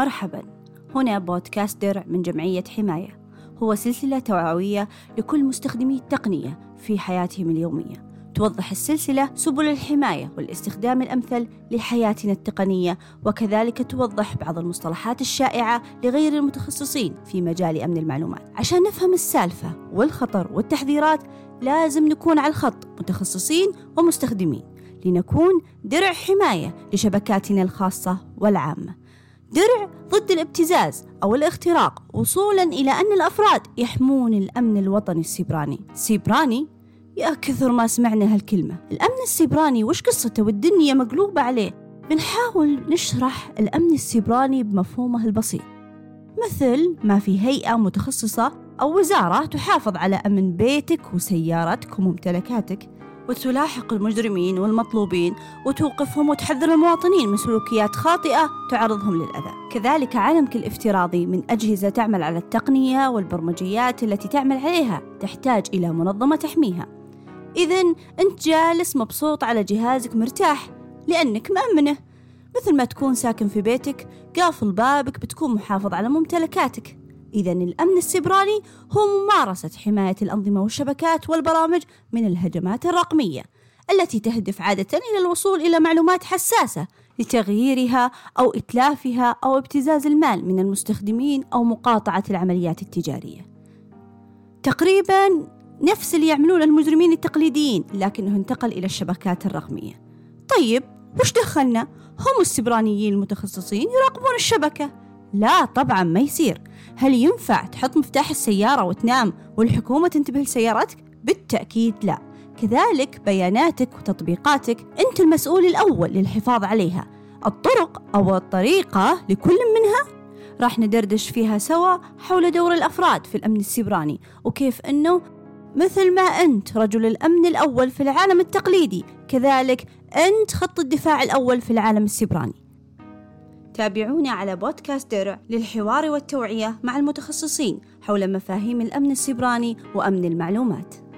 مرحبا. هنا بودكاست درع من جمعية حماية. هو سلسلة توعوية لكل مستخدمي التقنية في حياتهم اليومية. توضح السلسلة سبل الحماية والاستخدام الأمثل لحياتنا التقنية وكذلك توضح بعض المصطلحات الشائعة لغير المتخصصين في مجال أمن المعلومات. عشان نفهم السالفة والخطر والتحذيرات لازم نكون على الخط متخصصين ومستخدمين. لنكون درع حماية لشبكاتنا الخاصة والعامة. درع ضد الابتزاز أو الاختراق وصولا إلى أن الأفراد يحمون الأمن الوطني السيبراني. سيبراني؟ يا كثر ما سمعنا هالكلمة. الأمن السيبراني وش قصته؟ والدنيا مقلوبة عليه. بنحاول نشرح الأمن السيبراني بمفهومه البسيط. مثل ما في هيئة متخصصة أو وزارة تحافظ على أمن بيتك وسيارتك وممتلكاتك وتلاحق المجرمين والمطلوبين وتوقفهم وتحذر المواطنين من سلوكيات خاطئة تعرضهم للأذى. كذلك عالمك الافتراضي من أجهزة تعمل على التقنية والبرمجيات التي تعمل عليها تحتاج إلى منظمة تحميها. إذا أنت جالس مبسوط على جهازك مرتاح لأنك مأمنه. مثل ما تكون ساكن في بيتك قافل بابك بتكون محافظ على ممتلكاتك. إذا الأمن السيبراني هو ممارسة حماية الأنظمة والشبكات والبرامج من الهجمات الرقمية التي تهدف عادة إلى الوصول إلى معلومات حساسة لتغييرها أو إتلافها أو ابتزاز المال من المستخدمين أو مقاطعة العمليات التجارية. تقريبا نفس اللي يعملون المجرمين التقليديين لكنه انتقل إلى الشبكات الرقمية. طيب وش دخلنا؟ هم السبرانيين المتخصصين يراقبون الشبكة لا طبعا ما يصير. هل ينفع تحط مفتاح السيارة وتنام والحكومة تنتبه لسيارتك؟ بالتأكيد لا. كذلك بياناتك وتطبيقاتك أنت المسؤول الأول للحفاظ عليها. الطرق أو الطريقة لكل منها؟ راح ندردش فيها سوا حول دور الأفراد في الأمن السيبراني وكيف أنه مثل ما أنت رجل الأمن الأول في العالم التقليدي كذلك أنت خط الدفاع الأول في العالم السيبراني. تابعوني على بودكاست درع للحوار والتوعية مع المتخصصين حول مفاهيم الأمن السيبراني وأمن المعلومات.